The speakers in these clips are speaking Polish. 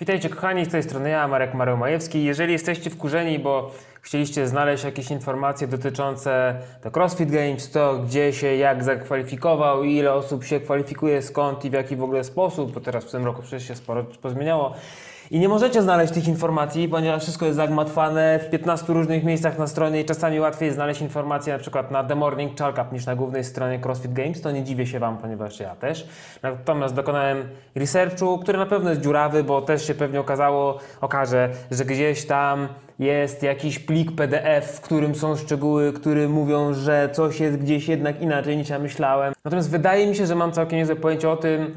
Witajcie kochani, z tej strony ja, Marek Mareł Majewski. Jeżeli jesteście wkurzeni, bo chcieliście znaleźć jakieś informacje dotyczące do CrossFit Games, to gdzie się, jak zakwalifikował, ile osób się kwalifikuje, skąd i w jaki w ogóle sposób, bo teraz w tym roku przecież się sporo pozmieniało. I nie możecie znaleźć tych informacji, ponieważ wszystko jest zagmatwane w 15 różnych miejscach na stronie i czasami łatwiej znaleźć informacje na przykład na The Morning Chalk niż na głównej stronie CrossFit Games. To nie dziwię się Wam, ponieważ ja też. Natomiast dokonałem researchu, który na pewno jest dziurawy, bo też się pewnie okazało, okaże, że gdzieś tam jest jakiś plik PDF, w którym są szczegóły, które mówią, że coś jest gdzieś jednak inaczej niż ja myślałem. Natomiast wydaje mi się, że mam całkiem niezłe pojęcie o tym,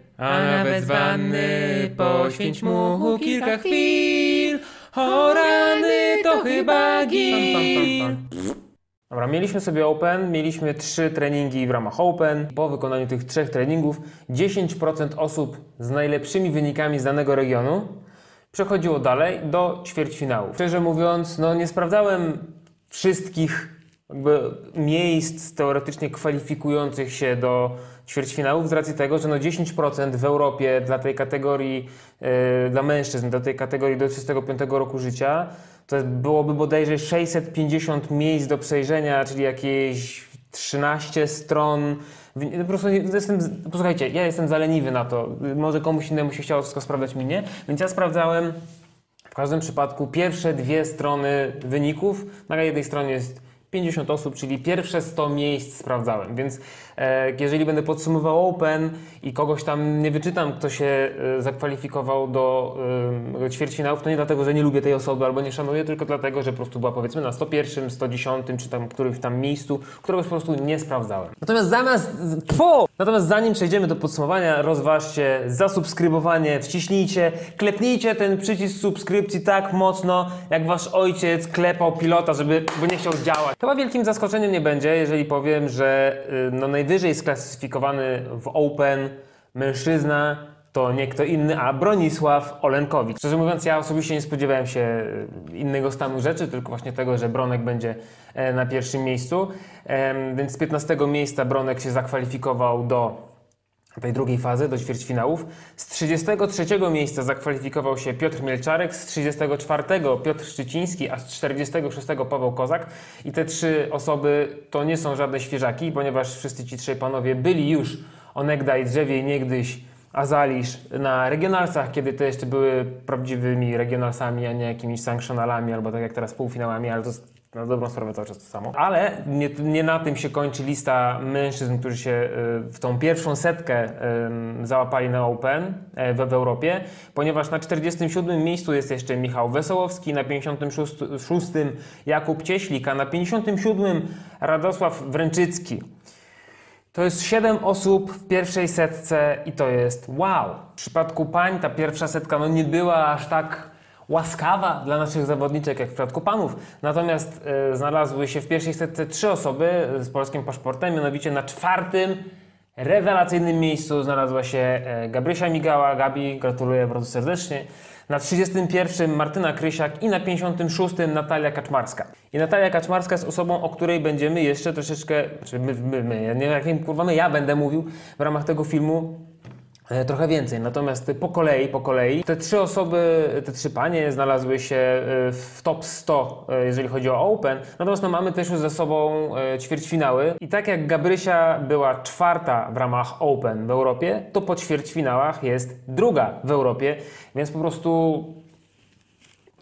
a nawet z wanny poświęć mu kilka chwil o rany to chyba git Dobra, mieliśmy sobie Open, mieliśmy trzy treningi w ramach Open. Po wykonaniu tych trzech treningów 10% osób z najlepszymi wynikami z danego regionu przechodziło dalej do ćwierćfinału. Szczerze mówiąc, no nie sprawdzałem wszystkich jakby miejsc teoretycznie kwalifikujących się do ćwierćfinałów z racji tego, że no 10% w Europie dla tej kategorii, yy, dla mężczyzn, dla tej kategorii do 35 roku życia, to byłoby bodajże 650 miejsc do przejrzenia, czyli jakieś 13 stron. Po prostu jestem, posłuchajcie, ja jestem zaleniwy na to. Może komuś innemu się chciało wszystko sprawdzać, mi nie. Więc ja sprawdzałem w każdym przypadku pierwsze dwie strony wyników. Na jednej stronie jest 50 osób, czyli pierwsze 100 miejsc sprawdzałem. Więc e, jeżeli będę podsumował Open i kogoś tam nie wyczytam, kto się e, zakwalifikował do e, ćwierćfinałów, to nie dlatego, że nie lubię tej osoby albo nie szanuję, tylko dlatego, że po prostu była powiedzmy na 101, 110 czy tam którymś tam miejscu, któregoś po prostu nie sprawdzałem. Natomiast zamiast... Tfu! Natomiast zanim przejdziemy do podsumowania, rozważcie zasubskrybowanie, wciśnijcie, klepnijcie ten przycisk subskrypcji tak mocno, jak wasz ojciec klepał pilota, żeby, bo nie chciał działać. Chyba wielkim zaskoczeniem nie będzie, jeżeli powiem, że y, no, najwyżej sklasyfikowany w Open mężczyzna to nie kto inny, a Bronisław Olenkowicz. Szczerze mówiąc, ja osobiście nie spodziewałem się y, innego stanu rzeczy, tylko właśnie tego, że Bronek będzie e, na pierwszym miejscu. Więc z 15 miejsca Bronek się zakwalifikował do tej drugiej fazy, do ćwierćfinałów. Z 33 miejsca zakwalifikował się Piotr Mielczarek, z 34 Piotr Szczyciński, a z 46 Paweł Kozak. I te trzy osoby to nie są żadne świeżaki, ponieważ wszyscy ci trzej panowie byli już onegdaj drzewiej niegdyś Azalisz na regionalsach, kiedy te jeszcze były prawdziwymi regionalsami, a nie jakimiś sanctionalami, albo tak jak teraz półfinałami, ale to na dobrą sprawę cały czas to samo. Ale nie, nie na tym się kończy lista mężczyzn, którzy się y, w tą pierwszą setkę załapali na Open y, w, w Europie, ponieważ na 47 miejscu jest jeszcze Michał Wesołowski, na 56 Jakub Cieślik, a na 57 Radosław Wręczycki. To jest 7 osób w pierwszej setce i to jest wow. W przypadku pań ta pierwsza setka no nie była aż tak łaskawa dla naszych zawodniczek jak w przypadku panów. Natomiast e, znalazły się w pierwszej setce trzy osoby z polskim paszportem, mianowicie na czwartym rewelacyjnym miejscu znalazła się e, Gabrysia Migała. Gabi, gratuluję bardzo serdecznie. Na 31 Martyna Krysiak i na 56 Natalia Kaczmarska. I Natalia Kaczmarska jest osobą, o której będziemy jeszcze troszeczkę, czy my, my, my nie wiem kurwa my, ja będę mówił w ramach tego filmu trochę więcej. Natomiast po kolei, po kolei, te trzy osoby, te trzy panie znalazły się e, w top 100, e, jeżeli chodzi o Open. Natomiast no, mamy też już ze sobą e, ćwierćfinały. I tak jak Gabrysia była czwarta w ramach Open w Europie, to po ćwierćfinałach jest druga w Europie, więc po prostu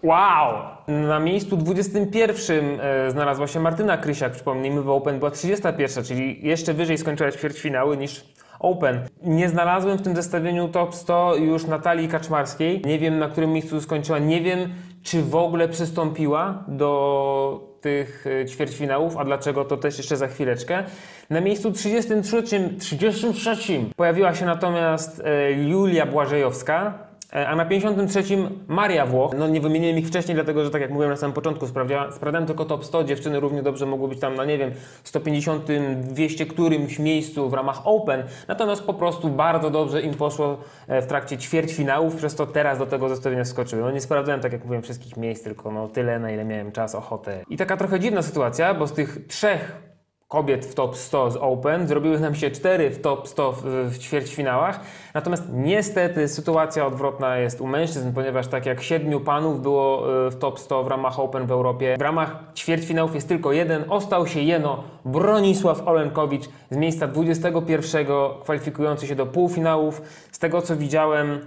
Wow! Na miejscu 21 e, znalazła się Martyna Krysiak, przypomnijmy, w Open była 31, czyli jeszcze wyżej skończyła ćwierćfinały niż Open. Nie znalazłem w tym zestawieniu top 100 już Natalii Kaczmarskiej. Nie wiem, na którym miejscu skończyła. Nie wiem, czy w ogóle przystąpiła do tych e, ćwierćfinałów, a dlaczego to też jeszcze za chwileczkę. Na miejscu 33, 33 pojawiła się natomiast e, Julia Błażejowska. E, A na 53 Maria Włoch. No nie wymieniłem ich wcześniej, dlatego że tak jak mówiłem na samym początku, sprawdzałem tylko top 100. Dziewczyny równie dobrze mogły być tam na nie wiem 150, 200 którymś miejscu w ramach Open. Natomiast po prostu bardzo dobrze im poszło e, w trakcie ćwierćfinałów, przez to teraz do tego zestawienia skoczyły. No nie sprawdzałem, tak jak mówiłem, wszystkich miejsc, tylko no tyle, na ile miałem czas, ochotę. I taka trochę dziwna sytuacja, bo z tych trzech kobiet w top 100 z Open, zrobiły nam się cztery w top 100 w, ćwierćfinałach. Natomiast niestety sytuacja odwrotna jest u mężczyzn, ponieważ tak jak siedmiu panów było y, w top 100 w ramach Open w Europie, w ramach ćwierćfinałów jest tylko jeden. Ostał się jeno Bronisław Olenkowicz z miejsca 21 kwalifikujący się do półfinałów. Z tego co widziałem,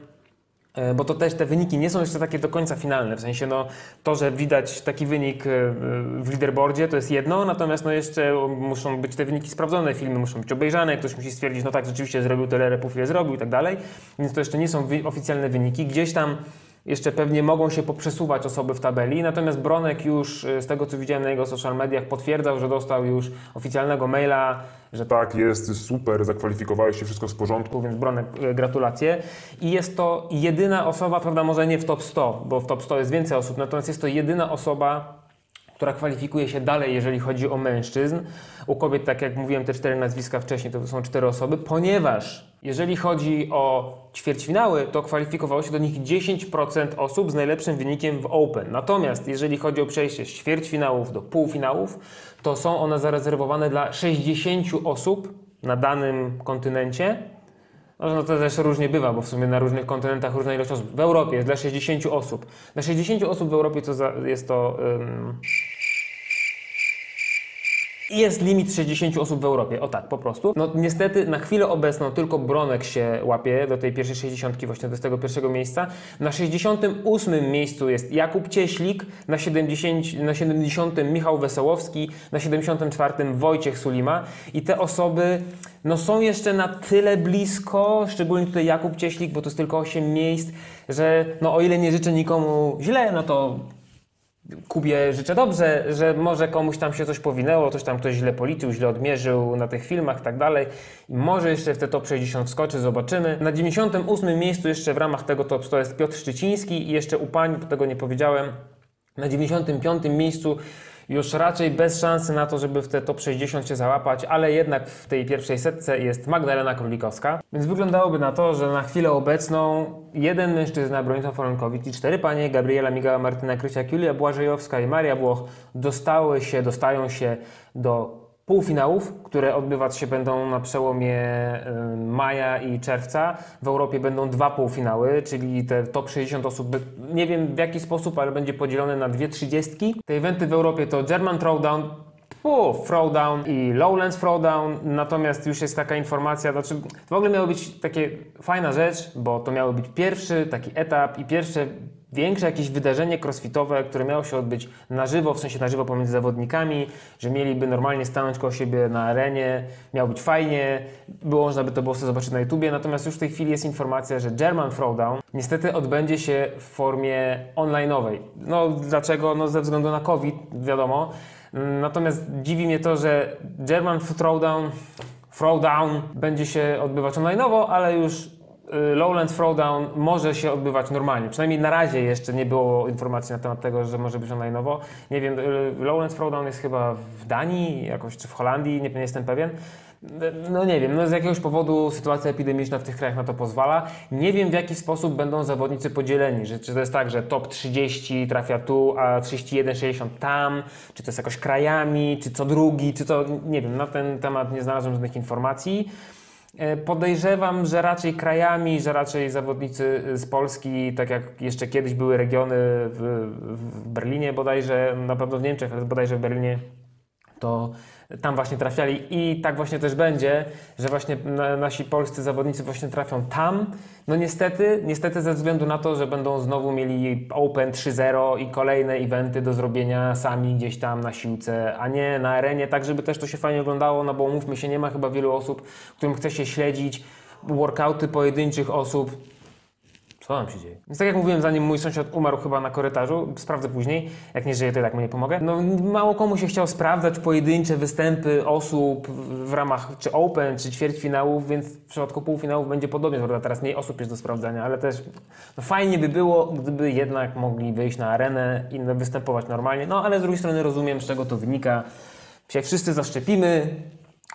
Bo to też te wyniki nie są jeszcze takie do końca finalne. W sensie no, to, że widać taki wynik e, w leaderboardzie, to jest jedno, natomiast no jeszcze muszą być te wyniki sprawdzone, filmy muszą być obejrzane, ktoś musi stwierdzić, no tak, rzeczywiście zrobił tyle repów, ile zrobił i tak dalej. Więc to jeszcze nie są oficjalne wyniki. Gdzieś tam jeszcze pewnie mogą się poprzesuwać osoby w tabeli, natomiast Bronek już e, z tego, co widziałem na jego social mediach, potwierdzał, że dostał już oficjalnego maila, że Tak, jest super, zakwalifikowałeś się, wszystko w porządku. więc Bronek, e, gratulacje. I jest to jedyna osoba, prawda, może nie w top 100, bo w top 100 jest więcej osób, natomiast jest to jedyna osoba, która kwalifikuje się dalej, jeżeli chodzi o mężczyzn. U kobiet, tak jak mówiłem, te cztery nazwiska wcześniej, to są cztery osoby, ponieważ jeżeli chodzi o ćwierćfinały, to kwalifikowało się do nich 10% osób z najlepszym wynikiem w Open. Natomiast jeżeli chodzi o przejście z ćwierćfinałów do półfinałów, to są one zarezerwowane dla 60 osób na danym kontynencie. No, no to też różnie bywa, bo w sumie na różnych kontynentach różna ilość osób. W Europie jest dla 60 osób. Dla 60 osób w Europie to za, jest to. Jest limit 60 osób w Europie, o tak, po prostu. No niestety na chwilę obecną tylko Bronek się łapie do tej pierwszej 60 właśnie do tego pierwszego miejsca. Na 68 miejscu jest Jakub Cieślik, na 70, na 70 Michał Wesołowski, na 74 Wojciech Sulima i te osoby no są jeszcze na tyle blisko, szczególnie tutaj Jakub Cieślik, bo to jest tylko 8 miejsc, że no o ile nie życzę nikomu źle, no to Kubie życzę dobrze, że może komuś tam się coś powinęło, coś tam ktoś źle policzył, źle odmierzył na tych filmach i tak dalej. I może jeszcze w te top 60 skoczy, zobaczymy. Na 98 miejscu jeszcze w ramach tego top 100 jest Piotr Szczyciński i jeszcze u pań, bo tego nie powiedziałem, na 95 miejscu już raczej bez szansy na to, żeby w te top 60 się załapać, ale jednak w tej pierwszej setce jest Magdalena Królikowska. Więc wyglądałoby na to, że na chwilę obecną jeden mężczyzna, Bronisław Olenkowicz i cztery panie, Gabriela Migała, Martyna Kryciak, Julia Błażejowska i Maria Włoch dostały się, dostają się do półfinałów, które odbywać się będą na przełomie y, maja i czerwca. W Europie będą dwa półfinały, czyli te top 60 osób, nie wiem w jaki sposób, ale będzie podzielone na dwie trzydziestki. Te eventy w Europie to German Throwdown, Pu, Throwdown i Lowlands Throwdown, natomiast już jest taka informacja, znaczy to w ogóle miało być takie fajna rzecz, bo to miało być pierwszy taki etap i pierwsze większe jakieś wydarzenie crossfitowe, które miało się odbyć na żywo, w sensie na żywo pomiędzy zawodnikami, że mieliby normalnie stanąć koło siebie na arenie, miało być fajnie, było można by to było sobie zobaczyć na YouTubie, natomiast już w tej chwili jest informacja, że German Throwdown niestety odbędzie się w formie online'owej. No dlaczego? No ze względu na COVID, wiadomo. Natomiast dziwi mnie to, że German Throwdown, Throwdown będzie się odbywać online'owo, ale już Lowland Throwdown może się odbywać normalnie. Przynajmniej na razie jeszcze nie było informacji na temat tego, że może być online'owo. Nie wiem, y, Lowland Throwdown jest chyba w Danii jakoś, czy w Holandii, nie, nie jestem pewien. No nie wiem, no z jakiegoś powodu sytuacja epidemiczna w tych krajach na to pozwala. Nie wiem w jaki sposób będą zawodnicy podzieleni, że, czy to jest tak, że top 30 trafia tu, a 31, 60 tam, czy to jest jakoś krajami, czy co drugi, czy to, nie wiem, na ten temat nie znalazłem żadnych informacji. E, Podejrzewam, że raczej krajami, że raczej zawodnicy z Polski, tak jak jeszcze kiedyś były regiony w, w Berlinie bodajże, na pewno w Niemczech, ale bodajże w Berlinie, to tam właśnie trafiali i tak właśnie też będzie, że właśnie na, nasi polscy zawodnicy właśnie trafią tam. No niestety, niestety ze względu na to, że będą znowu mieli Open 3.0 i kolejne eventy do zrobienia sami gdzieś tam na siłce, a nie na arenie, tak żeby też to się fajnie oglądało, no bo mówmy się, nie ma chyba wielu osób, którym chce się śledzić workouty pojedynczych osób Co tam się dzieje? Więc tak jak mówiłem, zanim mój sąsiad umarł chyba na korytarzu, sprawdzę później, jak nie żyje, to i tak mu nie pomogę. No mało komu się chciał sprawdzać pojedyncze występy osób w ramach czy Open, czy ćwierćfinałów, więc w przypadku półfinałów będzie podobnie, prawda? Teraz mniej osób jest do sprawdzania, ale też no, fajnie by było, gdyby jednak mogli wyjść na arenę i występować normalnie. No ale z drugiej strony rozumiem, z czego to wynika. Się wszyscy zaszczepimy,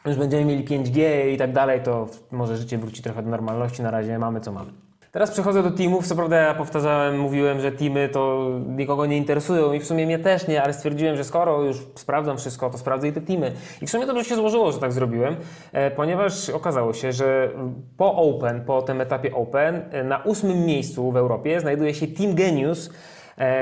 już będziemy mieli 5G i tak dalej, to może życie wróci trochę do normalności. Na razie mamy co mamy. Teraz przechodzę do teamów. Co prawda ja powtarzałem, mówiłem, że teamy to nikogo nie interesują i w sumie mnie też nie, ale stwierdziłem, że skoro już sprawdzam wszystko, to sprawdzę i te teamy. I w sumie dobrze się złożyło, że tak zrobiłem, e, ponieważ okazało się, że po Open, po tym etapie Open, e, na ósmym miejscu w Europie znajduje się Team Genius,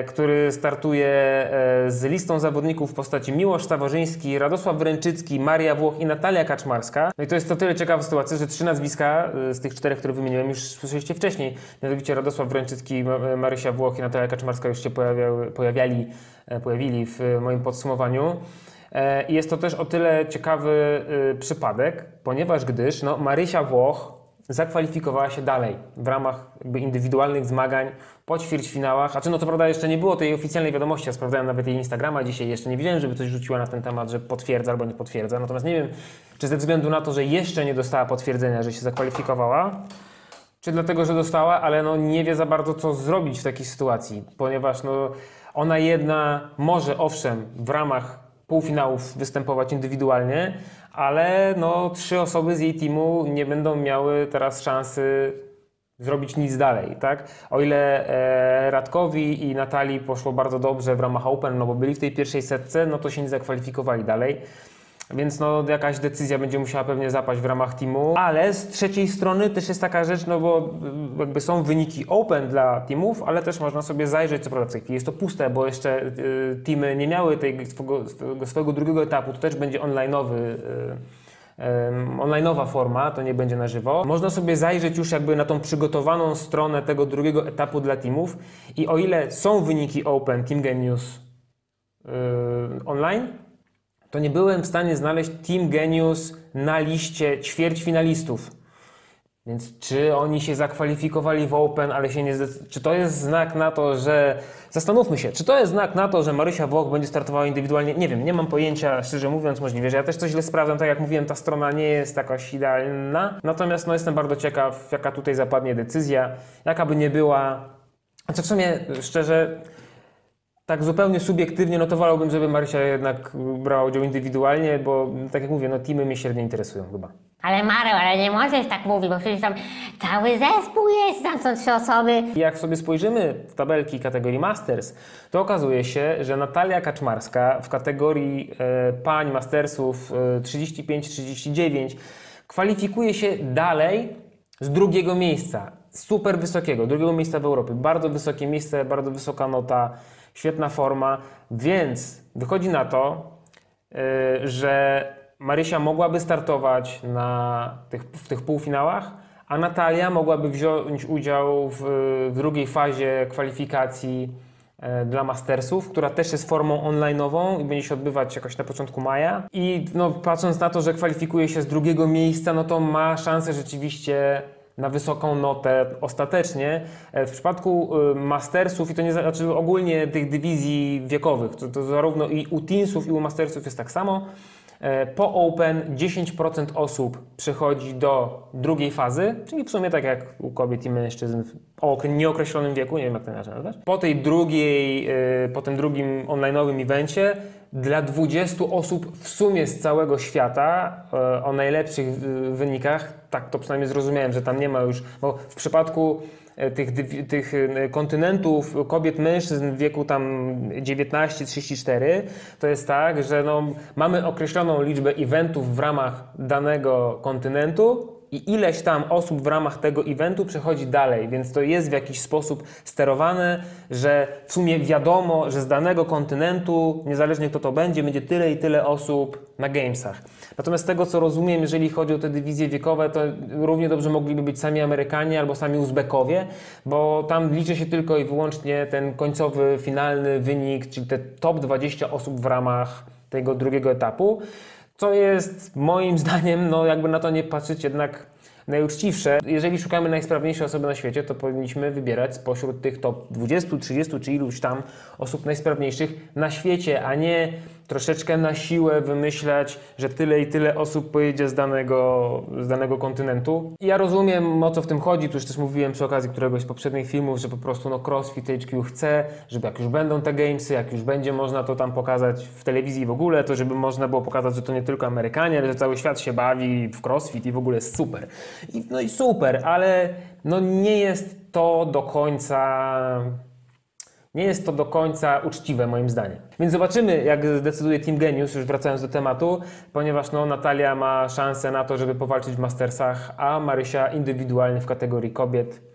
który startuje e, z listą zawodników w postaci Miłosz Staworzyński, Radosław Wręczycki, Maria Włoch i Natalia Kaczmarska. No i to jest to tyle ciekawa sytuacja, że trzy nazwiska e, z tych czterech, które wymieniłem, już słyszeliście wcześniej. Mianowicie Radosław Wręczycki, Ma- Marysia Włoch i Natalia Kaczmarska już się pojawiali, e, pojawili w e, moim podsumowaniu. E, I jest to też o tyle ciekawy e, przypadek, ponieważ gdyż no, Marysia Włoch zakwalifikowała się dalej w ramach indywidualnych zmagań po ćwierćfinałach. A czy no to prawda jeszcze nie było tej oficjalnej wiadomości, ja sprawdzałem nawet jej Instagrama dzisiaj, jeszcze nie widziałem, żeby coś rzuciła na ten temat, że potwierdza albo nie potwierdza. Natomiast nie wiem, czy ze względu na to, że jeszcze nie dostała potwierdzenia, że się zakwalifikowała, czy dlatego, że dostała, ale no nie wie za bardzo, co zrobić w takiej sytuacji, ponieważ no, ona jedna może owszem w ramach półfinałów występować indywidualnie, ale no, trzy osoby z jej teamu nie będą miały teraz szansy zrobić nic dalej, tak? O ile e, Radkowi i Natalii poszło bardzo dobrze w ramach Open, no bo byli w tej pierwszej setce, no to się nie zakwalifikowali dalej. Więc no, jakaś decyzja będzie musiała pewnie zapaść w ramach teamu. Ale z trzeciej strony też jest taka rzecz, no bo y, jakby są wyniki open dla teamów, ale też można sobie zajrzeć, co prawda w tej chwili jest to puste, bo jeszcze y, teamy nie miały tej swojego, swojego, drugiego etapu, to też będzie online'owy. Y, online'owa forma, to nie będzie na żywo. Można sobie zajrzeć już jakby na tą przygotowaną stronę tego drugiego etapu dla teamów i o ile są wyniki Open Team Genius yy, online, to nie byłem w stanie znaleźć Team Genius na liście ćwierćfinalistów. Więc czy oni się zakwalifikowali w Open, ale się nie? Czy to jest znak na to, że. Zastanówmy się, czy to jest znak na to, że Marysia Włoch będzie startowała indywidualnie? Nie wiem, nie mam pojęcia, szczerze mówiąc, możliwe, że ja też coś źle sprawdzam. Tak jak mówiłem, ta strona nie jest jakaś idealna. Natomiast no, jestem bardzo ciekaw, jaka tutaj zapadnie decyzja, jaka by nie była. Znaczy, w sumie, szczerze, tak zupełnie subiektywnie, no to wolałbym, żeby Marysia jednak brała udział indywidualnie, bo tak jak mówię, no teamy mnie średnio interesują chyba. Ale Marek, ale nie możesz tak mówić, bo przecież tam cały zespół jest, tam są trzy osoby. Jak sobie spojrzymy w tabelki kategorii Masters, to okazuje się, że Natalia Kaczmarska w kategorii e, pań Mastersów e, 35-39 kwalifikuje się dalej z drugiego miejsca, super wysokiego, drugiego miejsca w Europie. Bardzo wysokie miejsce, bardzo wysoka nota, świetna forma, więc wychodzi na to, y, że Marysia mogłaby startować na tych, w tych półfinałach, a Natalia mogłaby wziąć udział w, w drugiej fazie kwalifikacji e, dla Mastersów, która też jest formą online'ową i będzie się odbywać jakoś na początku maja. I no, patrząc na to, że kwalifikuje się z drugiego miejsca, no to ma szansę rzeczywiście na wysoką notę ostatecznie. E, W przypadku y, Mastersów, i to nie znaczy ogólnie tych dywizji wiekowych, to, to zarówno i u Teensów, i u Mastersów jest tak samo. E, Po Open 10% osób przechodzi do drugiej fazy, czyli w sumie tak jak u kobiet i mężczyzn o nieokreślonym wieku, nie wiem jak to nazwać. Po tej drugiej, e, po tym drugim online'owym evencie dla 20 osób w sumie z całego świata e, o najlepszych wynikach, tak to przynajmniej zrozumiałem, że tam nie ma już, bo w przypadku e, tych, tych e, kontynentów kobiet, mężczyzn w wieku tam 19-34, to jest tak, że no, mamy określoną liczbę eventów w ramach danego kontynentu i ileś tam osób w ramach tego eventu przechodzi dalej, więc to jest w jakiś sposób sterowane, że w sumie wiadomo, że z danego kontynentu, niezależnie kto to będzie, będzie tyle i tyle osób na Gamesach. Natomiast z tego co rozumiem, jeżeli chodzi o te dywizje wiekowe, to równie dobrze mogliby być sami Amerykanie albo sami Uzbekowie, bo tam liczy się tylko i wyłącznie ten końcowy, finalny wynik, czyli te top 20 osób w ramach tego drugiego etapu. Co jest moim zdaniem, no jakby na to nie patrzeć, jednak najuczciwsze. Jeżeli szukamy najsprawniejszej osoby na świecie, to powinniśmy wybierać spośród tych top 20, 30 czy iluś tam osób najsprawniejszych na świecie, a nie troszeczkę na siłę wymyślać, że tyle i tyle osób pojedzie z danego, z danego kontynentu. I Ja rozumiem, o co w tym chodzi, tu już też mówiłem przy okazji któregoś z poprzednich filmów, że po prostu no CrossFit HQ chce, żeby jak już będą te gamesy, jak już będzie można to tam pokazać w telewizji w ogóle, to żeby można było pokazać, że to nie tylko Amerykanie, ale że cały świat się bawi w CrossFit i w ogóle jest super. I, no i super, ale no nie jest to do końca nie jest to do końca uczciwe moim zdaniem. Więc zobaczymy, jak zdecyduje Team Genius, już wracając do tematu, ponieważ no, Natalia ma szansę na to, żeby powalczyć w Mastersach, a Marysia indywidualnie w kategorii kobiet.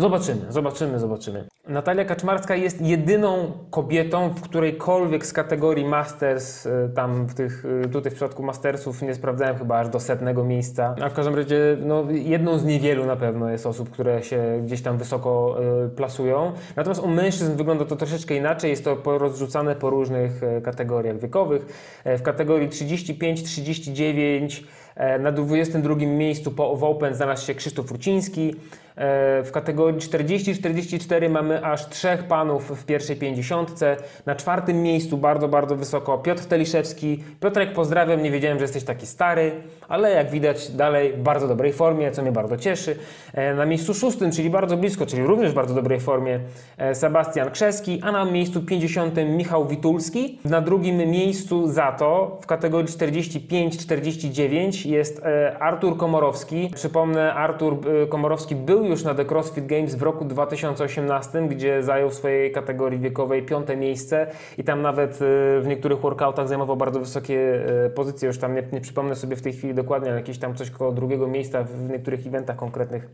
Zobaczymy, zobaczymy, zobaczymy. Natalia Kaczmarska jest jedyną kobietą w którejkolwiek z kategorii Masters, y, tam w tych, y, tutaj w przypadku Mastersów nie sprawdzałem chyba aż do setnego miejsca, a w każdym razie no, jedną z niewielu na pewno jest osób, które się gdzieś tam wysoko y, plasują. Natomiast u mężczyzn wygląda to troszeczkę inaczej, jest to porozrzucane po różnych e, kategoriach wiekowych. E, W kategorii 35-39 e, na 22 miejscu po w Open znalazł się Krzysztof Ruciński. E, W kategorii 40-44 mamy aż trzech panów w pierwszej pięćdziesiątce. Na czwartym miejscu bardzo, bardzo wysoko Piotr Teliszewski. Piotrek, pozdrawiam, nie wiedziałem, że jesteś taki stary, ale jak widać dalej w bardzo dobrej formie, co mnie bardzo cieszy. E, Na miejscu szóstym, czyli bardzo blisko, czyli również w bardzo dobrej formie e, Sebastian Krzeski, a na miejscu 50 Michał Witulski. Na drugim miejscu za to w kategorii 45-49 jest Artur Komorowski. Przypomnę, Artur Komorowski był już na The CrossFit Games w roku 2018, gdzie zajął w swojej kategorii wiekowej piąte miejsce i tam nawet e, w niektórych workoutach zajmował bardzo wysokie e, pozycje. Już tam nie, nie przypomnę sobie w tej chwili dokładnie, ale jakieś tam coś koło drugiego miejsca w niektórych eventach konkretnych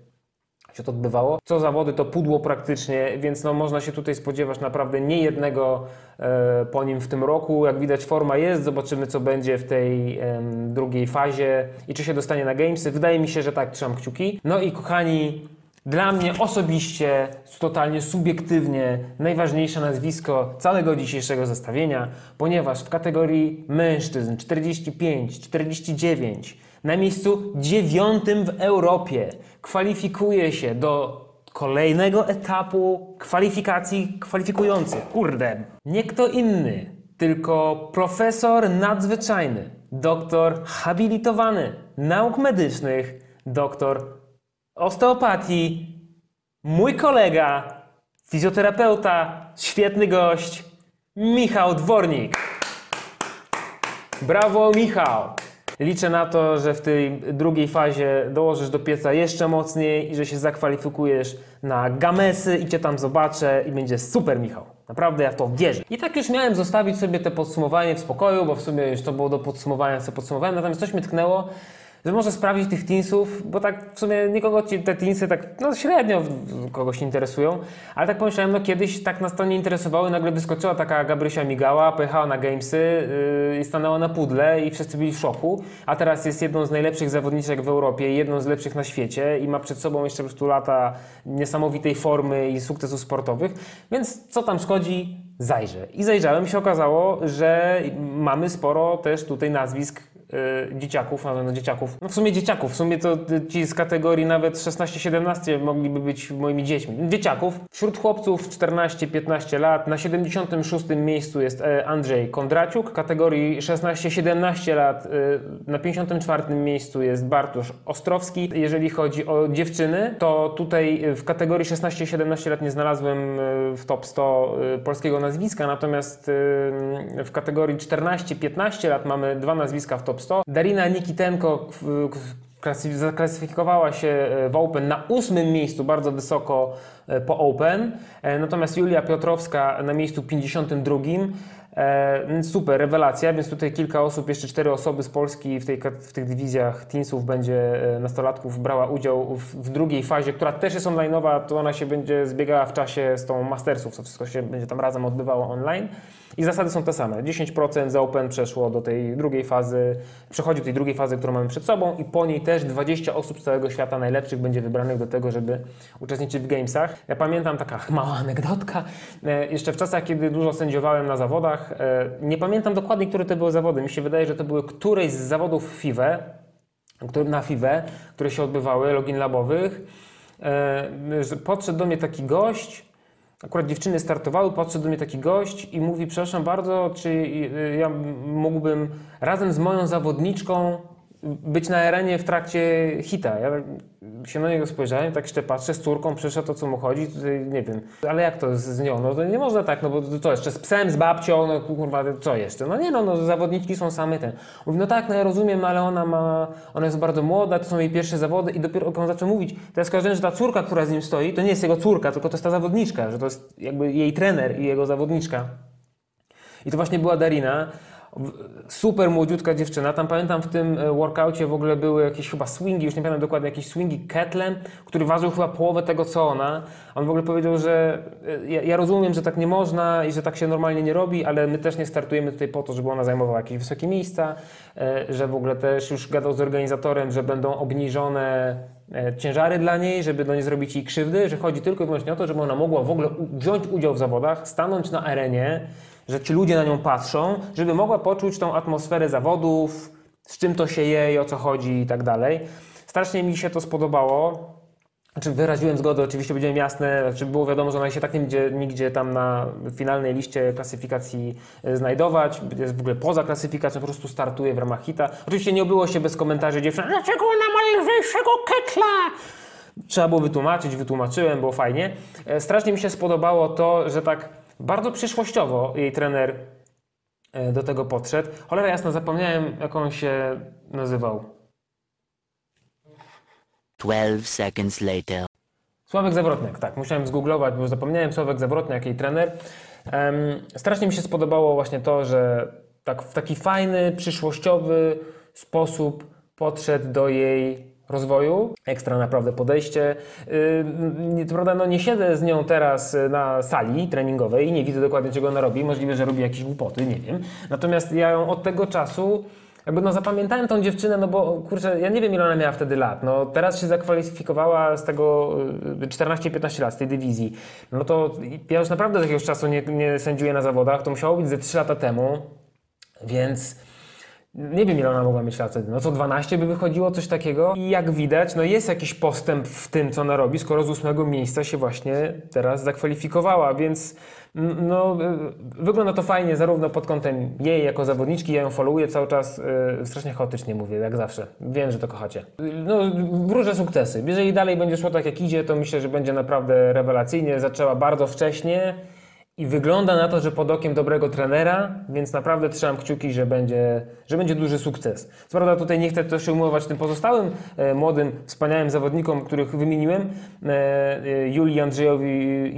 się to odbywało. Co zawody to pudło praktycznie, więc no można się tutaj spodziewać naprawdę nie jednego e, po nim w tym roku. Jak widać forma jest, zobaczymy co będzie w tej drugiej fazie i czy się dostanie na Gamesy. Wydaje mi się, że tak, trzymam kciuki. No i kochani, dla mnie osobiście, totalnie subiektywnie, najważniejsze nazwisko całego dzisiejszego zestawienia, ponieważ w kategorii mężczyzn 45-49 na miejscu dziewiątym w Europie kwalifikuje się do kolejnego etapu kwalifikacji kwalifikujących. Kurde, nie kto inny, tylko profesor nadzwyczajny, doktor habilitowany nauk medycznych, doktor osteopatii, mój kolega, fizjoterapeuta, świetny gość, Michał Dwornik. Brawo, Michał! Liczę na to, że w tej drugiej fazie dołożysz do pieca jeszcze mocniej i że się zakwalifikujesz na gamesy i cię tam zobaczę i będzie super, Michał. Naprawdę ja w to wierzę. I tak już miałem zostawić sobie te podsumowanie w spokoju, bo w sumie już to było do podsumowania, co podsumowałem, natomiast coś mnie tknęło, że może sprawdzić tych teensów, bo tak w sumie nikogo ci te teensy tak no średnio kogoś interesują, ale tak pomyślałem, no kiedyś tak nas to nie interesowało, nagle wyskoczyła taka Gabrysia Migała, pojechała na Gamesy yy, i stanęła na pudle i wszyscy byli w szoku, a teraz jest jedną z najlepszych zawodniczek w Europie, jedną z lepszych na świecie i ma przed sobą jeszcze po prostu lata niesamowitej formy i sukcesów sportowych, więc co tam szkodzi, zajrzę. I zajrzałem i się okazało, że mamy sporo też tutaj nazwisk y, dzieciaków, no, dzieciaków, no w sumie dzieciaków, w sumie to y, ci z kategorii nawet 16-17 mogliby być moimi dziećmi. Dzieciaków. Wśród chłopców 14-15 lat na 76 miejscu jest e, Andrzej Kondraciuk. W kategorii 16-17 lat y, na 54 miejscu jest Bartosz Ostrowski. Jeżeli chodzi o dziewczyny, to tutaj y, w kategorii 16-17 lat nie znalazłem w top 100 y, polskiego nazwiska, natomiast w kategorii 14-15 lat mamy dwa nazwiska w top 100. Darina Nikitenko zaklasyfikowała się e, w Open na ósmym miejscu, bardzo wysoko e, po Open, E, natomiast Julia Piotrowska na miejscu 52. E, super, rewelacja, więc tutaj kilka osób, jeszcze cztery osoby z Polski w, tej, w tych dywizjach teensów będzie e, nastolatków brała udział w, w drugiej fazie, która też jest online'owa, to ona się będzie zbiegała w czasie z tą Mastersów, to wszystko się będzie tam razem odbywało online. I zasady są te same. 10% za Open przeszło do tej drugiej fazy, przechodzi do tej drugiej fazy, którą mamy przed sobą i po niej też 20 osób z całego świata najlepszych będzie wybranych do tego, żeby uczestniczyć w Gamesach. Ja pamiętam taka mała anegdotka, e, jeszcze w czasach, kiedy dużo sędziowałem na zawodach, e, nie pamiętam dokładnie, które to były zawody. Mi się wydaje, że to były któreś z zawodów FIWE, na FIWE, które się odbywały, login labowych, e, podszedł do mnie taki gość, akurat dziewczyny startowały, podszedł do mnie taki gość i mówi, przepraszam bardzo, czy y, ja mógłbym razem z moją zawodniczką być na arenie w trakcie hita. Ja się na niego spojrzałem, tak jeszcze patrzę, z córką przyszedł, o co mu chodzi, tutaj nie wiem. Ale jak to z, nią? No to nie można tak, no bo to co, jeszcze z psem, z babcią, no kurwa, co jeszcze? No nie no, no zawodniczki są same ten. Mówi, no tak, no ja rozumiem, ale ona ma, ona jest bardzo młoda, to są jej pierwsze zawody i dopiero on zaczął mówić, to ja skojarzyłem, że ta córka, która z nim stoi, to nie jest jego córka, tylko to jest ta zawodniczka, że to jest jakby jej trener i jego zawodniczka. I to właśnie była Darina. Super młodziutka dziewczyna. Tam pamiętam w tym e, workoucie w ogóle były jakieś chyba swingi, już nie pamiętam dokładnie, jakieś swingi Ketlem, który ważył chyba połowę tego co ona. On w ogóle powiedział, że e, ja, ja rozumiem, że tak nie można i że tak się normalnie nie robi, ale my też nie startujemy tutaj po to, żeby ona zajmowała jakieś wysokie miejsca, e, że w ogóle też już gadał z organizatorem, że będą obniżone ciężary dla niej, żeby no nie zrobić jej krzywdy, że chodzi tylko i wyłącznie o to, żeby ona mogła w ogóle wziąć udział w zawodach, stanąć na arenie, że ci ludzie na nią patrzą, żeby mogła poczuć tą atmosferę zawodów, z czym to się je i o co chodzi i tak dalej. Strasznie mi się to spodobało. Znaczy wyraziłem zgodę, oczywiście powiedziałem jasne, znaczy było wiadomo, że ona się tak nie będzie nigdzie tam na finalnej liście klasyfikacji e, znajdować, jest w ogóle poza klasyfikacją, po prostu startuje w ramach hita. Oczywiście nie obyło się bez komentarzy dziewczyn, dlaczego ona ma lżejszego ketla? Trzeba było wytłumaczyć, wytłumaczyłem, było fajnie. E, Strasznie mi się spodobało to, że tak bardzo przyszłościowo jej trener e, do tego podszedł. Cholera jasna, zapomniałem jak on się nazywał. 12 seconds later. Sławek Zawrotniak, tak, musiałem zgooglować, bo zapomniałem Sławek Zawrotniak, jej trener. Em, strasznie mi się spodobało właśnie to, że tak w taki fajny, przyszłościowy sposób podszedł do jej rozwoju. Ekstra naprawdę podejście. Yy, prawda, no nie siedzę z nią teraz y, na sali treningowej i nie widzę dokładnie czego ona robi. Możliwe, że robi jakieś głupoty, nie wiem. Natomiast ja ją od tego czasu jakby no zapamiętałem tą dziewczynę, no bo kurczę, ja nie wiem ile ona miała wtedy lat. No teraz się zakwalifikowała z tego y, 14-15 lat, z tej dywizji. No to ja już naprawdę z jakiegoś czasu nie, nie sędziuję na zawodach, to musiało być ze 3 lata temu, więc nie wiem ile ona mogła mieć lat wtedy, no co 12 by wychodziło, coś takiego. I jak widać, no jest jakiś postęp w tym, co ona robi, skoro z ósmego miejsca się właśnie teraz zakwalifikowała, więc no, y, wygląda to fajnie zarówno pod kątem jej jako zawodniczki, ja ją followuję cały czas, y, strasznie chaotycznie mówię, jak zawsze. Wiem, że to kochacie. No, wróżę sukcesy. Jeżeli dalej będzie szło tak jak idzie, to myślę, że będzie naprawdę rewelacyjnie. Zaczęła bardzo wcześnie. I wygląda na to, że pod okiem dobrego trenera, więc naprawdę trzymam kciuki, że będzie, że będzie duży sukces. Co prawda tutaj nie chcę też się umować tym pozostałym e, młodym, wspaniałym zawodnikom, których wymieniłem, e, e, Julii, Andrzejowi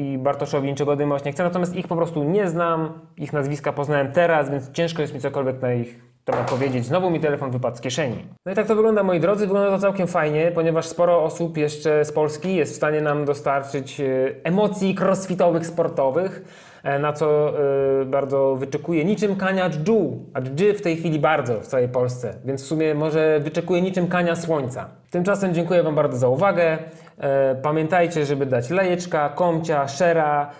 i Bartoszowi niczego dymować nie chcę, natomiast ich po prostu nie znam, ich nazwiska poznałem teraz, więc ciężko jest mi cokolwiek na ich temat powiedzieć. Znowu mi telefon wypadł z kieszeni. No i tak to wygląda, moi drodzy. Wygląda to całkiem fajnie, ponieważ sporo osób jeszcze z Polski jest w stanie nam dostarczyć e, emocji crossfitowych, sportowych, e, na co e, bardzo wyczekuję. Niczym Kania Dżdżu, a Dżdży w tej chwili bardzo w całej Polsce, więc w sumie może wyczekuję niczym Kania Słońca. Tymczasem dziękuję Wam bardzo za uwagę. Pamiętajcie, żeby dać lajeczka, komcia, szera,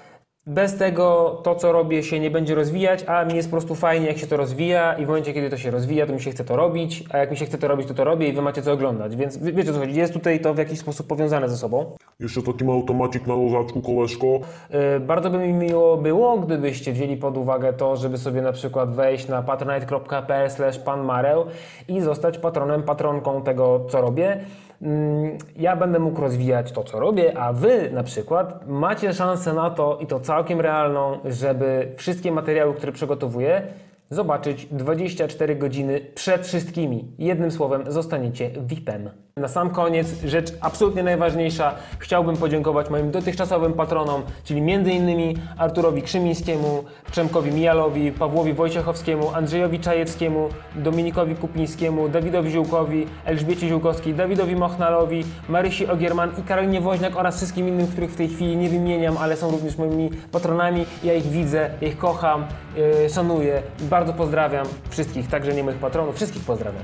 bez tego to, co robię, się nie będzie rozwijać, a mi jest po prostu fajnie, jak się to rozwija i w momencie, kiedy to się rozwija, to mi się chce to robić, a jak mi się chce to robić, to to robię i wy macie co oglądać, więc wie- wiecie o co chodzi, jest tutaj to w jakiś sposób powiązane ze sobą. Jeszcze taki automacik na lożaczku, koleżko. Yy, Bardzo by mi miło było, gdybyście wzięli pod uwagę to, żeby sobie na przykład wejść na patronite.pl panmareł i zostać patronem, patronką tego, co robię. Mm, Ja będę mógł rozwijać to, co robię, a wy na przykład macie szansę na to i to całkiem realną, żeby wszystkie materiały, które przygotowuję, zobaczyć 24 godziny przed wszystkimi. Jednym słowem, zostaniecie VIP-em. Na sam koniec, rzecz absolutnie najważniejsza, chciałbym podziękować moim dotychczasowym patronom, czyli m.in. Arturowi Krzymińskiemu, Przemkowi Mijalowi, Pawłowi Wojciechowskiemu, Andrzejowi Czajewskiemu, Dominikowi Kupińskiemu, Dawidowi Ziółkowi, Elżbiecie Ziółkowskiej, Dawidowi Mochnalowi, Marysi Ogierman i Karolinie Woźniak oraz wszystkim innym, których w tej chwili nie wymieniam, ale są również moimi patronami. Ja ich widzę, ich kocham, yy, szanuję. Bardzo pozdrawiam wszystkich, także nie moich patronów, wszystkich pozdrawiam.